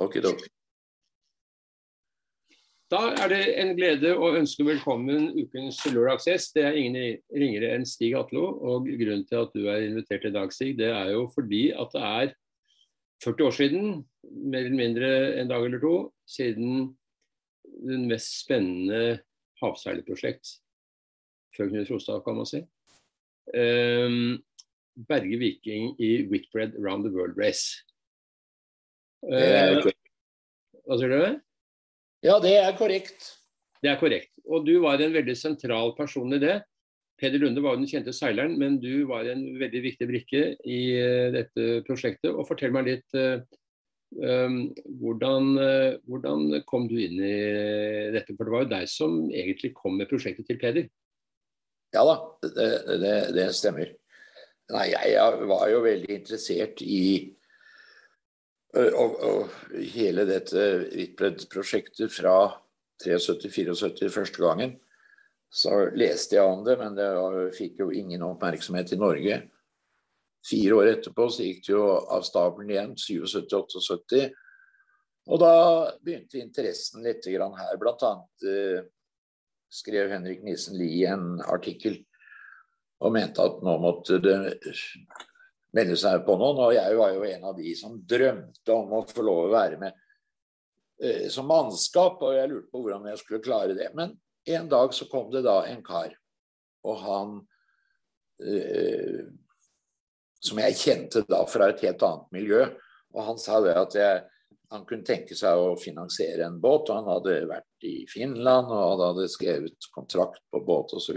Okidok. Da er det en glede å ønske velkommen ukens Lørdagsgjest. Det er ingen ringere enn Stig Atlo. Og grunnen til at du er invitert i dag, Stig, det er jo fordi at det er 40 år siden, mer eller mindre en dag eller to, siden den mest spennende havseilerprosjekt før Knut Frostad, kan man si. Um, Berge Viking i Whitbread Round the World Race. Uh, hva sier du? Ja, det er korrekt. Det er korrekt. Og du var en veldig sentral person i det. Peder Lunde var den kjente seileren, men du var en veldig viktig brikke i uh, dette prosjektet. Og fortell meg litt uh, um, hvordan, hvordan, kom du inn i dette? For det var jo deg som egentlig kom med prosjektet til Peder. Ja da, det, det, det stemmer. Nei, jeg var jo veldig interessert i og, og hele dette Whitbread-prosjektet fra 73-74 første gangen, så leste jeg om det, men det fikk jo ingen oppmerksomhet i Norge. Fire år etterpå så gikk det jo av stabelen igjen, 77-78. Og da begynte interessen litt her. Blant annet eh, skrev Henrik Nissen Lie en artikkel og mente at nå måtte det melde seg på noen. Og jeg var jo en av de som drømte om å få lov å være med eh, som mannskap, og jeg lurte på hvordan jeg skulle klare det. Men en dag så kom det da en kar, og han eh, Som jeg kjente da fra et helt annet miljø. Og han sa det at jeg, han kunne tenke seg å finansiere en båt. og Han hadde vært i Finland og han hadde skrevet kontrakt på båt osv.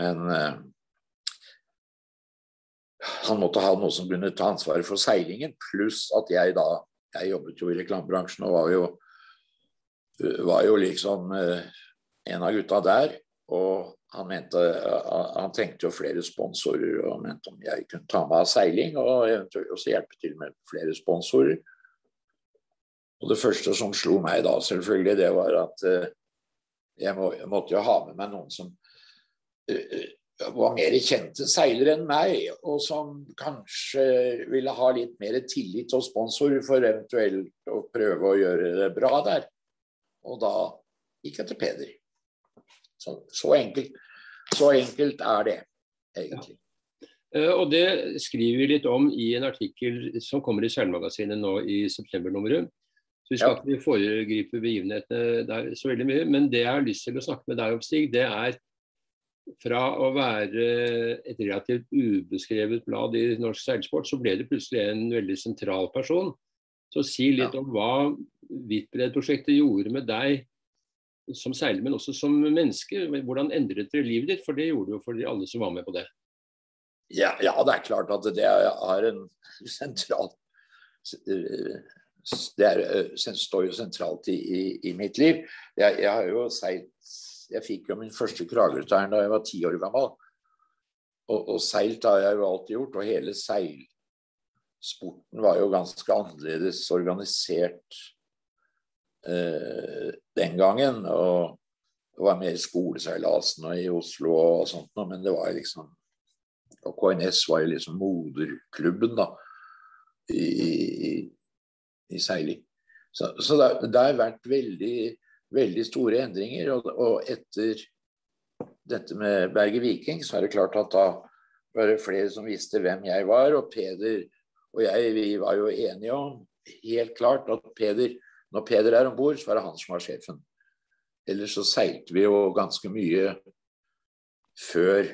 Men eh, han måtte ha noe som kunne ta ansvaret for seilingen, pluss at jeg da Jeg jobbet jo i reklamebransjen og var jo, var jo liksom eh, en av gutta der. Og han, mente, han tenkte jo flere sponsorer og mente om jeg kunne ta meg av seiling og eventuelt også hjelpe til med flere sponsorer. Og det første som slo meg da, selvfølgelig, det var at uh, jeg, må, jeg, måtte jo ha med meg noen som var mer kjente seilere enn meg, og som kanskje ville ha litt mer tillit og sponsor for eventuelt å prøve å gjøre det bra der. Og da gikk jeg til Peder. Så, så, enkelt, så enkelt er det, egentlig. Ja. Uh, og det skriver vi litt om i en artikkel som kommer i Seilmagasinet nå i septembernummeret. Så Vi skal ja. ikke foregripe begivenhetene der så veldig mye. Men det jeg har lyst til å snakke med deg om, Stig, det er fra å være et relativt ubeskrevet blad i norsk seilsport, så ble det plutselig en veldig sentral person. Så si litt ja. om hva Hvitbred-prosjektet gjorde med deg som seiler, men også som menneske. Hvordan endret det livet ditt? For det gjorde det jo for alle som var med på det. Ja, ja det er klart at det er en sentral Det er, står jo sentralt i, i, i mitt liv. Jeg, jeg har jo seilt jeg fikk jo min første kragertern da jeg var ti år gammel. Og, og seilt har jeg jo alltid gjort, og hele seilsporten var jo ganske annerledes organisert eh, den gangen. Og det var mer skoleseilasen og i Oslo og sånt noe, men det var liksom Og KNS var jo liksom moderklubben, da, i, i, i seiling. Så, så det har vært veldig veldig store endringer. Og, og etter dette med Berge Viking, så er det klart at da var det flere som visste hvem jeg var. Og Peder og jeg vi var jo enige om helt klart at Peder, når Peder er om bord, så er det han som var sjefen. Ellers så seilte vi jo ganske mye før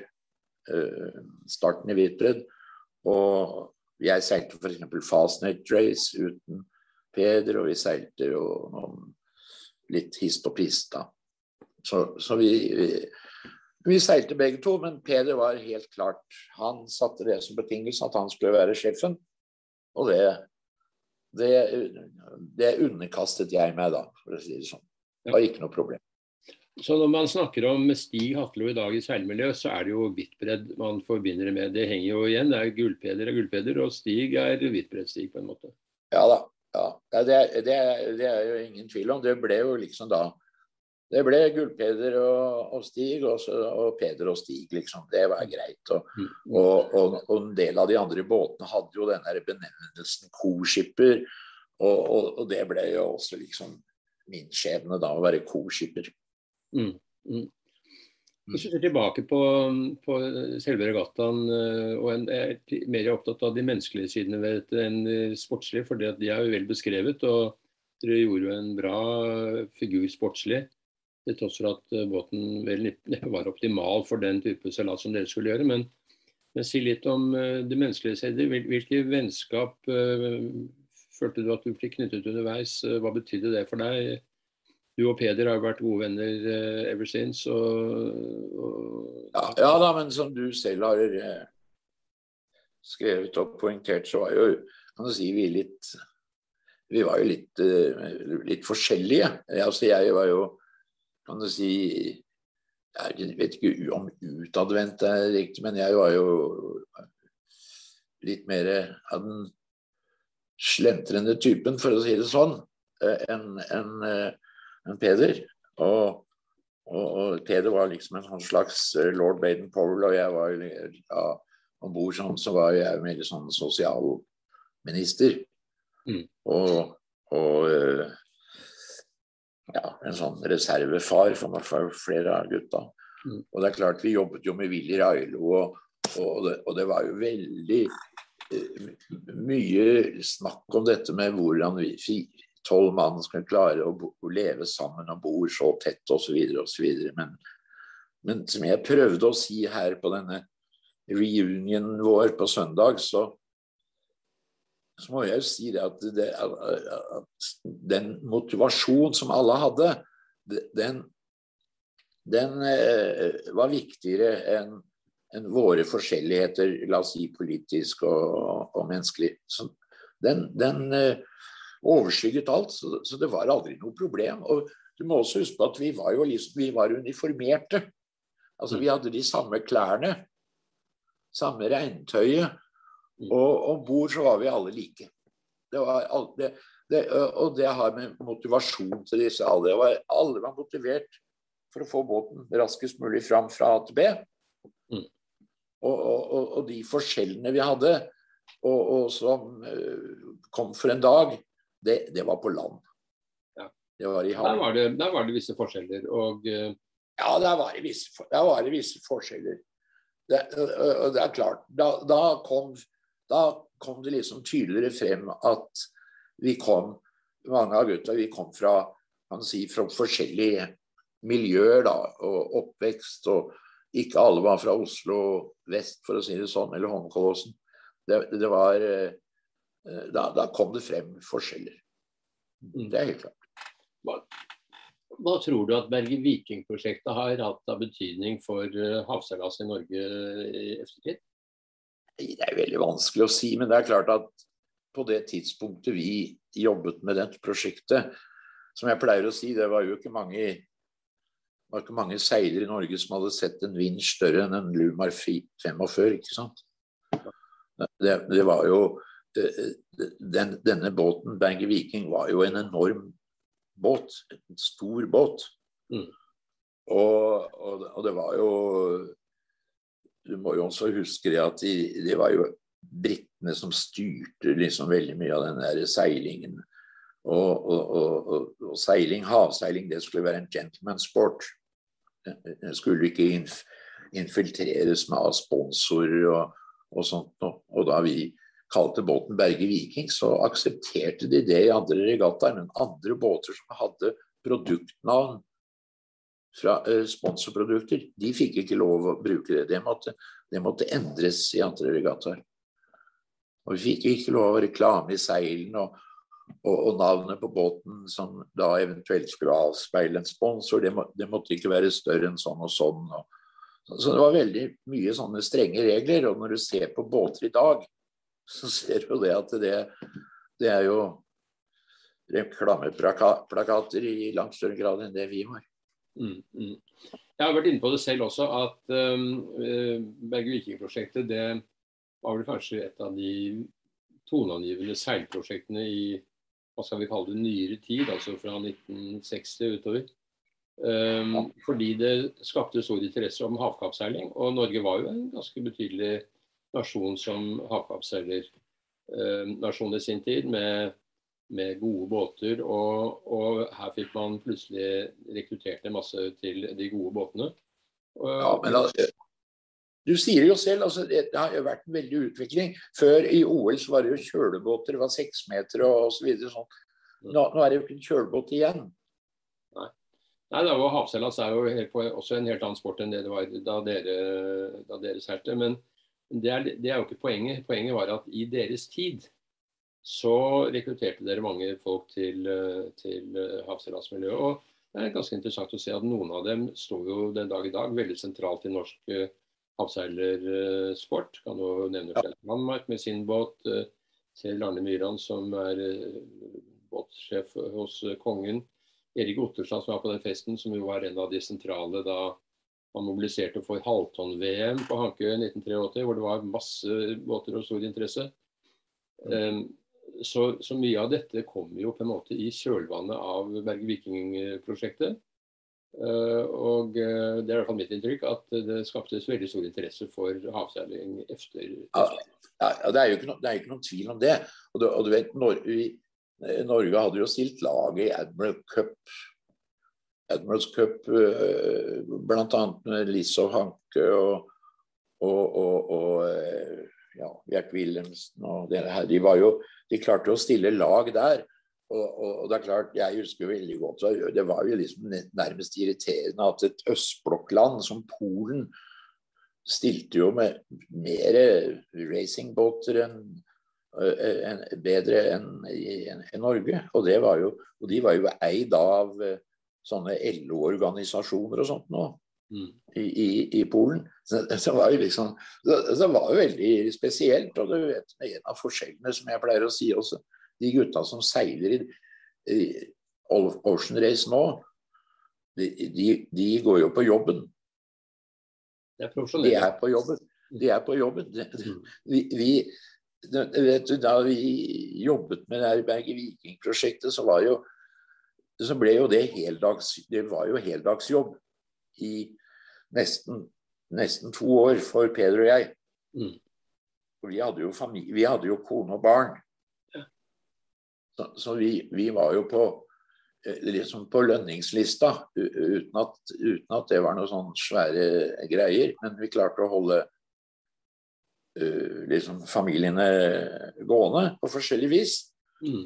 uh, starten i Hvitbred. Og jeg seilte f.eks. Fastnet Race uten Peder, og vi seilte jo noen litt hist og pist, da. Så, så vi, vi, vi, seilte begge to, men Peder var helt klart Han satte det som betingelse at han skulle være sjefen. Og det, det, det underkastet jeg meg da, for å si det sånn. Det var ikke noe problem. Så når man snakker om Stig Hatlo i dag i seilmiljøet, så er det jo Hvitbredd man forbinder det med. Det henger jo igjen. Det er Gullpeder og Gullpeder, og Stig er Hvitbreddstig på en måte. Ja da. Ja, det, det, det, er jo ingen tvil om. Det ble jo liksom da Det ble Gullpeder og, og Stig og, så, og, Peder og Stig, liksom. Det var greit. Og, mm. og, og, en del av de andre båtene hadde jo den der benevnelsen co-skipper. Og, det ble jo også liksom min skjebne da, å være co-skipper. Mm, mm. Hvis du ser tilbake på, på selve regattaen, eh, og en, er mer opptatt av de menneskelige sidene ved dette enn sportslige, for de er jo vel beskrevet. og Dere gjorde jo en bra figur sportslig, til tross for at eh, båten vel neppe var optimal for den type salat som dere skulle gjøre. Men, men, si litt om de det menneskelige sider. Hvilke vennskap følte du at du fikk knyttet underveis? Hva betydde det for deg? Du og Peder har jo vært gode venner uh, ever since. Og, og... Ja, ja, da, men som du selv har uh, skrevet og poengtert, så var jo kan du si vi litt Vi var jo litt, uh, litt forskjellige. Altså, jeg var jo, kan du si Jeg vet ikke om utadvendt er riktig, men jeg var jo litt mer av den slentrende typen, for å si det sånn, enn en, enn Peder. Og, og, og, Peder var liksom en sånn slags eh, lord Baden-Powell, og jeg var ja, om bord sånn, så var jeg mer sånn sosialminister. Mm. Og, og eh, ja, en sånn reservefar for flere av gutta. Mm. Og det er klart, vi jobbet jo med Willy Railo, og, og, det, og det var jo veldig eh, mye snakk om dette med hvordan vi tolv mann skal klare å, bo, å, leve sammen og bo så tett osv. osv. Men, men som jeg prøvde å si her på denne reunionen vår på søndag, så, så må jeg jo si det at, det, at den motivasjonen som alle hadde, den, den eh, var viktigere enn enn våre forskjelligheter, la oss si politisk og, og menneskelig. Så den, den eh, overskygget alt, så, så, det var aldri noe problem. Og du må også huske på at vi var jo liksom, vi var uniformerte. Altså Vi hadde de samme klærne, samme regntøyet. Og om bord så var vi alle like. Det var, det, det, og det har med motivasjon til disse alle var, Alle var motivert for å få båten raskest mulig fram fra A til B. Mm. Og, og, og, de forskjellene vi hadde, og, som uh, kom for en dag, det, det var på land. Ja. Det var i der, var det, der var det visse forskjeller. Og, uh... Ja, der var det visse, der var det visse forskjeller. Det, det er klart. Da, da, kom, da, kom, det liksom tydeligere frem at vi kom, mange av gutta, vi kom fra, kan si, fra forskjellige miljøer da, og oppvekst. og ikke alle var fra Oslo vest, for å si det sånn, eller Holmenkollåsen. Det, det, var Eh, da, da, kom det frem forskjeller. Mm. Det er helt klart. Hva, hva tror du at Bergen Viking-prosjektet har hatt av betydning for uh, havseilas i Norge i eftertid? Det er veldig vanskelig å si, men det er klart at på det tidspunktet vi jobbet med dette prosjektet, som jeg pleier å si, det var jo ikke mange, ikke mange seilere i Norge som hadde sett en vind større enn en Lumar 45, ikke sant. Det, det var jo den, denne båten, Berge Viking, var jo en enorm båt. En stor båt. Mm. Og, og, og, det var jo Du må jo også huske det at de, det var jo britene som styrte liksom veldig mye av den der seilingen. Og, og, seiling, havseiling, det skulle være en gentleman's sport. Det skulle ikke inf infiltreres med sponsorer og, sånt. Og da vi kalte båten Berge Viking, så aksepterte de det i andre regattaer. Men andre båter som hadde produktnavn fra eh, sponsorprodukter, de fikk ikke lov å bruke det. Det måtte, det måtte endres i andre regattaer. Og vi fikk ikke lov å reklame i seilene og, og, og, navnet på båten som da eventuelt skulle avspeile en sponsor, det, må, det måtte ikke være større enn sånn og sånn. Og, så det var veldig mye sånne strenge regler. Og når du ser på båter i dag, så ser du det at det, det er jo reklameplakater i langt større grad enn det vi har. Mm, mm. Jeg har vært inne på det selv også, at um, uh, Berge Viking-prosjektet det var vel kanskje et av de toneangivende seilprosjektene i hva skal vi kalle det, nyere tid, altså fra 1960 utover. Um. Fordi det skapte stor interesse om havkappseiling, og Norge var jo en ganske betydelig nasjon som havkappseiler. Eh, nasjon i sin tid, med med gode båter. Og, og, her fikk man plutselig rekruttert en masse til de gode båtene. Og, ja, men altså, du sier jo selv altså det, har jo vært en veldig utvikling. Før i OL så var det jo kjølebåter, det var seks meter og osv. Så sånn. Nå, nå, er det jo ikke en kjølebåt igjen. Nei, Nei da, Havseilas er jo helt også en helt annen sport enn det det var da dere, da dere seilte. Men det er, det er, jo ikke poenget. Poenget var at i deres tid så rekrutterte dere mange folk til, til havseilasmiljøet. Og det er ganske interessant å se at noen av dem står jo den dag i dag veldig sentralt i norsk havseilersport. Kan jo nevne Kjell Landmark med sin båt. Eh, Kjell Arne Myran som er eh, båtsjef hos kongen. Erik Otterstad som var på den festen, som jo var en av de sentrale da man mobiliserte for halvtonn-VM på Hankø 1983, hvor det var masse båter og stor interesse. Um, så, så, mye av dette kom jo på en måte i kjølvannet av Berge Viking-prosjektet. Uh, og uh, det er i hvert fall mitt inntrykk at det skaptes veldig stor interesse for havseiling etter. Ja, ja, det, er jo ikke no, det er ikke noen tvil om det. Og du, og du vet, Nor vi, eh, Norge hadde jo stilt laget i Admiral Cup. Admirals Cup uh, bl.a. med Lisov Hanke og, og, og, og ja, Gert Wilhelmsen og det her. De, var jo, de klarte å stille lag der. Og, og, det er klart, Jeg husker veldig godt det var jo liksom nærmest irriterende at et østblokkland som Polen stilte jo med mer racingbåter enn en, bedre enn en, en Norge. Og, det var jo, og de var jo eid av sånne LO-organisasjoner og sånt nå. Mm. I, i, i, Polen. Så, så var jo liksom, det, var jo veldig spesielt. Og du vet, en av forskjellene som jeg pleier å si også, de gutta som seiler i, i Ocean Race nå, de, de, de, går jo på jobben. De er på jobben. De er på jobben. Vi, vi, vet du, da vi jobbet med Berge Viking-prosjektet, så, var jo, så ble jo det heldags, det var jo heldagsjobb i nesten, nesten to år for Peder og jeg. Mm. Vi hadde, jo familie, vi hadde jo kone og barn. Så, så vi, vi, var jo på, eh, liksom på lønningslista uten at, uten at, det var noen sånne svære greier. Men vi klarte å holde uh, liksom familiene gående på forskjellig vis. Mm.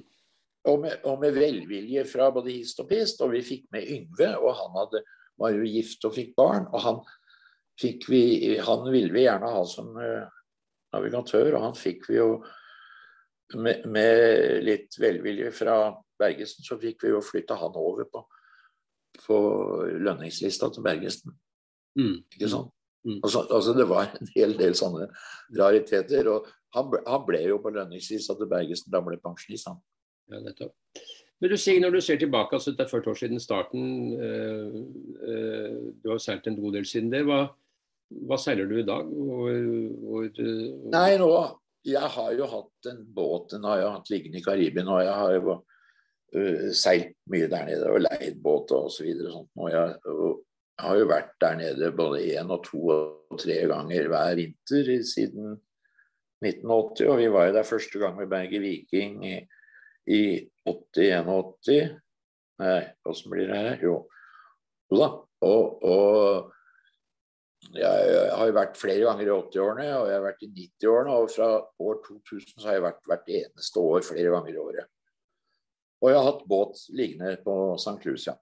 Og, med, og, med, velvilje fra både hist og pist. Og vi fikk med Yngve, og han hadde, var jo gift og fikk barn. Og han, fikk vi, han ville vi gjerne ha som uh, navigatør, og han fikk vi jo med, med, litt velvilje fra Bergesen, så fikk vi jo flytta han over på, på lønningslista til Bergesen. Mm. Ikke sant? Mm. Altså, altså, det var en hel del sånne rariteter. Og han han ble jo på lønningslista til Bergesen da han ble pensjonist. Han. Ja, nettopp. Men du sier når du ser tilbake, altså det er 40 år siden starten, øh, øh, du har seilt en god del siden det. Hva, hva seiler du i dag? Hvor, hvor, hvor... Nei, nå jeg har jo hatt en båt, den har jeg hatt liggende i Karibien, og jeg har jo uh, seilt mye der nede og leid båt og videre. Og, og og jeg har jo vært der nede både én og to og tre ganger hver vinter siden 1980. Og vi var jo der første gang med Berge Viking i, i 80-81. Nei, åssen blir det her? Jo. Jo da. Og, og jeg har jo vært flere ganger i 80-årene, og jeg har vært i 90-årene. Og fra år 2000 så har jeg vært hvert eneste år flere ganger i året. Og jeg har hatt båt liggende på St. Lucia.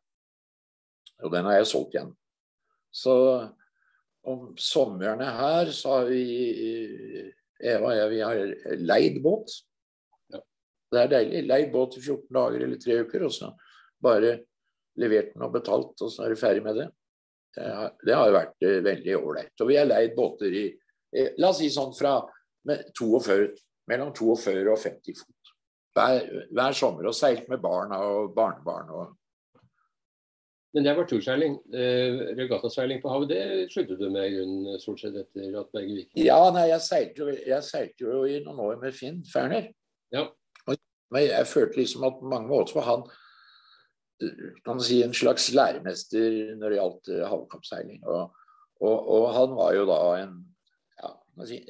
Og den har jeg solgt igjen. Så om somrene her så har vi Eva og jeg vi har leid båt. Det er deilig. Leid båt i 14 dager eller tre uker, og så bare levert den og betalt, og så er du ferdig med det. Det har jo vært eh, veldig ålreit. Og vi har leid båter i La oss si sånn fra 42, mellom 42 og 50 fot. Hver, hver sommer. Og seilt med barna og barnebarn. Og... Men det var turseiling. Eh, regattaseiling på havet, det sluttet du med grunnen stort sett etter at Berge Viking Ja, nei, jeg seilte, jo, jeg seilte jo i noen år med Finn Ferner. Ja. Men jeg følte liksom at på mange måter var han kan si, en slags læremester når det gjaldt havkampseiling. Og, og, og, han var jo da en ja, kan si,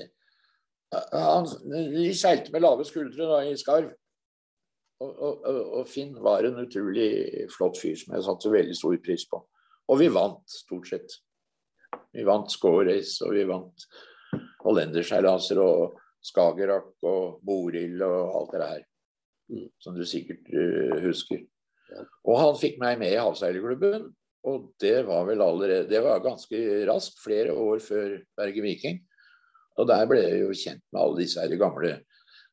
han, De seilte med lave skuldre da, i skarv. Og, og, og, Finn var en utrolig flott fyr som jeg satte veldig stor pris på. Og vi vant, stort sett. Vi vant Score Race, og vi vant Hollenderseilaser og Skagerrak og Morild og alt det her. Som du sikkert uh, husker. Og han fikk meg med i havseilerklubben. Og det var vel allerede Det var ganske raskt, flere år før Berge Viking. Og der ble jeg jo kjent med alle disse her gamle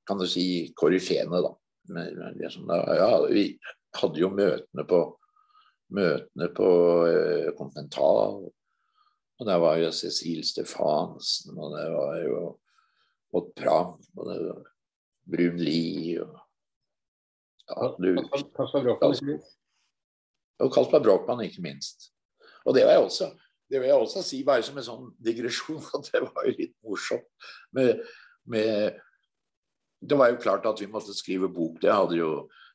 kan du si, koryfeene, da. Men, liksom, da ja, vi hadde jo møtene på møtene på uh, Continental. Og der var jo Cecil Stefansen, og det var jo Odd Pram, og det var Brun Li og ja, du, Kaspar Brochmann, ikke minst. Og Kaspar Brochmann, ikke minst. Og det var jeg også det vil jeg også si bare som en sånn digresjon, at det var jo litt morsomt med, med Det var jo klart at vi måtte skrive bok. Det hadde jo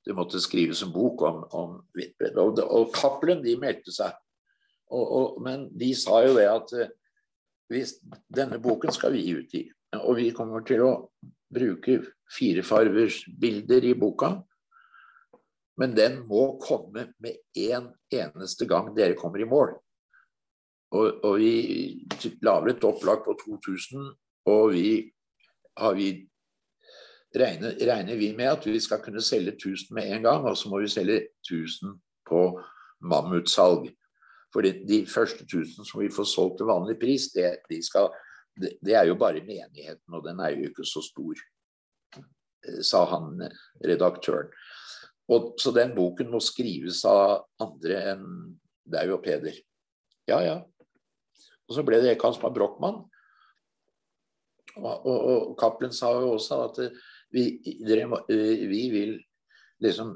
det måtte skrives en bok om, om Hvitbredt. Og, og Cappelen de meldte seg. Og, og, men de sa jo det at uh, hvis, denne boken skal vi utgi. Og vi kommer til å bruke firefarvers bilder i boka. Men den må komme med en eneste gang dere kommer i mål. Og, og vi lager et opplag på 2000, og vi vi regner, regner, vi med at vi skal kunne selge 1000 med en gang, og så må vi selge 1000 på mammutsalg. For de første 1000 som vi får solgt til vanlig pris, det, de skal, det, det, er jo bare menigheten, og den er jo ikke så stor, eh, sa han redaktøren. Og, så den boken må skrives av andre enn deg og Peder. Ja, ja. Og så ble det Kaspar Brochmann. Og, og, og Cappelen sa jo også at vi, vi vil liksom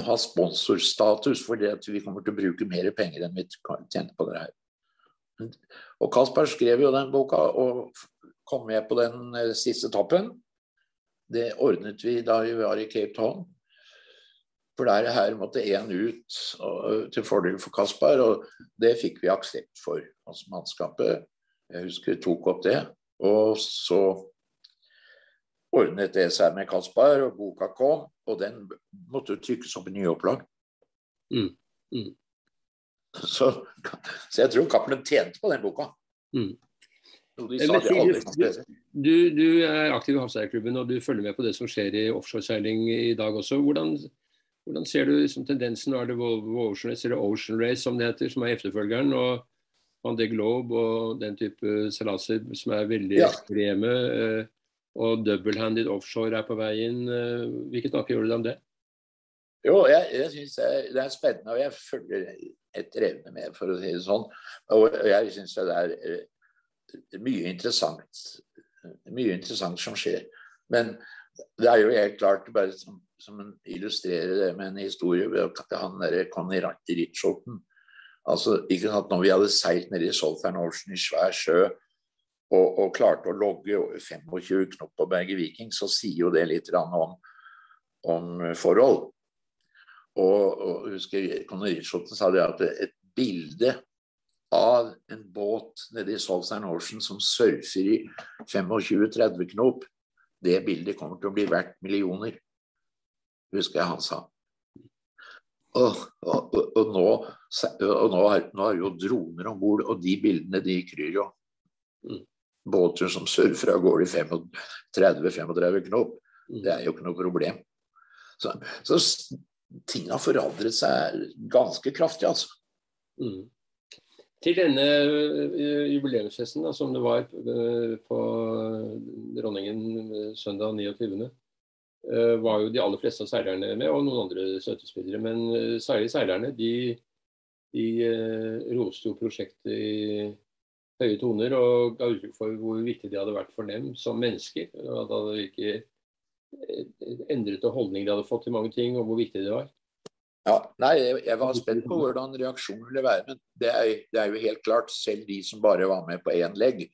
ha sponsorstatus fordi at vi kommer til å bruke mer penger enn vi tjener på det her. Og Kasper skrev jo den boka og kom med på den siste toppen. Det ordnet vi da vi var i Cape Town. For der her måtte én ut til fordel for Kaspar, og det fikk vi aksept for. Altså mannskapet jeg husker tok opp det. Og så ordnet det seg med Kaspar, og boka kom. Og den måtte trykkes opp i nyopplag. Mm. Mm. Så, så, jeg tror Cappelen tjente på den boka. Mm. Du, du, er aktiv i Havseierklubben og du følger med på det som skjer i offshoreseiling i dag også. Hvordan, hvordan ser du liksom, tendensen? Er det Ocean Race, eller Ocean Race som det heter, som er efterfølgeren. og Van de Globe og den type seilaser som er veldig ja. ekstreme. Eh, og double-handed offshore er på vei inn. Eh, hvilke tanker gjør du deg om det? Jo, jeg, jeg syns det er spennende, og jeg følger etter evne med, for å si det sånn. Og jeg syns det er eh, mye interessant, mye interessant som skjer. Men det er jo helt klart, bare som, som illustrerer det med en historie ved Han derre Conny Richardson. Altså, ikke sant, når vi hadde seilt nede i Southern Ocean i svær sjø og, og, klarte å logge 25 knop på Berge Viking, så sier jo det litt om, om forhold. Og, og husker Conny Ritscholten sa det at et bilde av en båt nede i Southern Ocean som surfer i 25-30 knop, det bildet kommer til å bli verdt millioner, husker jeg han sa. Og, og, og nå, nå, er, nå, er, jo droner om bord, og de bildene de kryr jo. Mm båter som surfer av gårde i 30-35 knop. Mm. Det er jo ikke noe problem. Så, så ting har forandret seg ganske kraftig, altså. Mm. Til denne jubileumsfesten da, som det var på Dronningen søndag 29., var jo de aller fleste av seilerne med, og noen andre støttespillere. Men særlig seilerne de, de roste jo prosjektet i høye toner og ga uttrykk for hvor viktig de hadde vært for dem som mennesker. At hadde ikke eh, endret holdning de hadde fått til mange ting, og hvor viktig det var. Ja, nei, Jeg var spent på hvordan reaksjonen ville være. Men det er, det er jo helt klart, selv de som bare var med på én legg,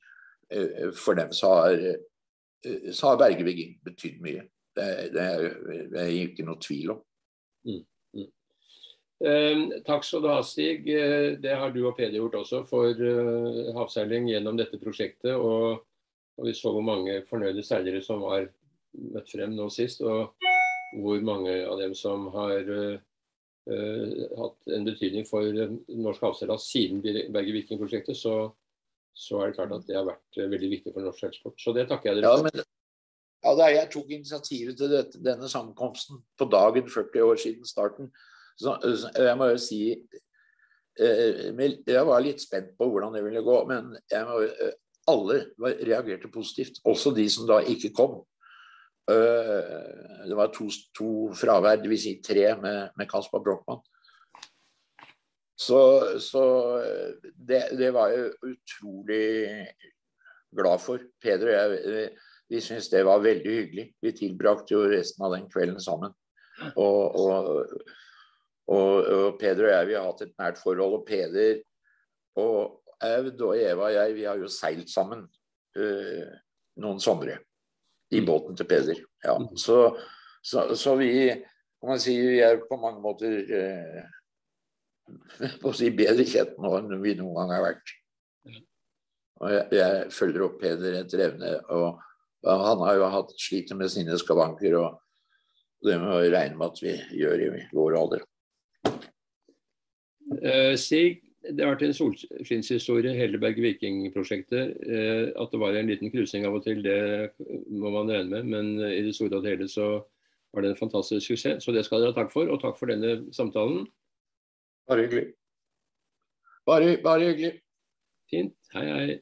eh, for dem så har, eh, så har Bergevik betydd mye. Det, det, er, det er ikke noe tvil om. Mm. Eh, takk skal du ha, Stig. Eh, det har du og Peder gjort også for uh, havseiling gjennom dette prosjektet. Og, og, vi så hvor mange fornøyde seilere som var møtt frem nå sist. Og hvor mange av dem som har uh, hatt en betydning for norsk havseilas siden Berge Viking-prosjektet, så, så, er det klart at det har vært veldig viktig for norsk helsport. Så det takker jeg dere for. Ja, men, ja, da jeg tok initiativet til dette, denne sammenkomsten på dagen 40 år siden starten, så, jeg må jo si Jeg var litt spent på hvordan det ville gå, men må, alle reagerte positivt. Også de som da ikke kom. Det var to, to fravær, dvs. Si tre med, med Kaspar Brochmann. Så, så det, det, var jeg utrolig glad for. Peder og jeg vi syntes det var veldig hyggelig. Vi tilbrakte jo resten av den kvelden sammen. Og, og, og, og Peder og jeg vi har hatt et nært forhold. Og Peder og Aud og Eva og jeg vi har jo seilt sammen uh, noen somre i båten til Peder. Ja. Så, så, så, vi kan man si, vi er på mange måter uh, si bedre kjent nå enn vi noen gang har vært. Og jeg, jeg følger opp Peder etter evne. og Han har jo hatt sliter med sine skavanker, og det må vi regne med at vi gjør i vår alder. Uh, Sig, det har vært en solskinnshistorie, hele Berge Viking-prosjektet. Uh, at det var en liten krusing av og til, det må man regne med. Men i det store og hele så var det en fantastisk suksess. Så det skal dere ha takk for, og takk for denne samtalen. Bare hyggelig. Bare, bare hyggelig. Fint. Hei, hei.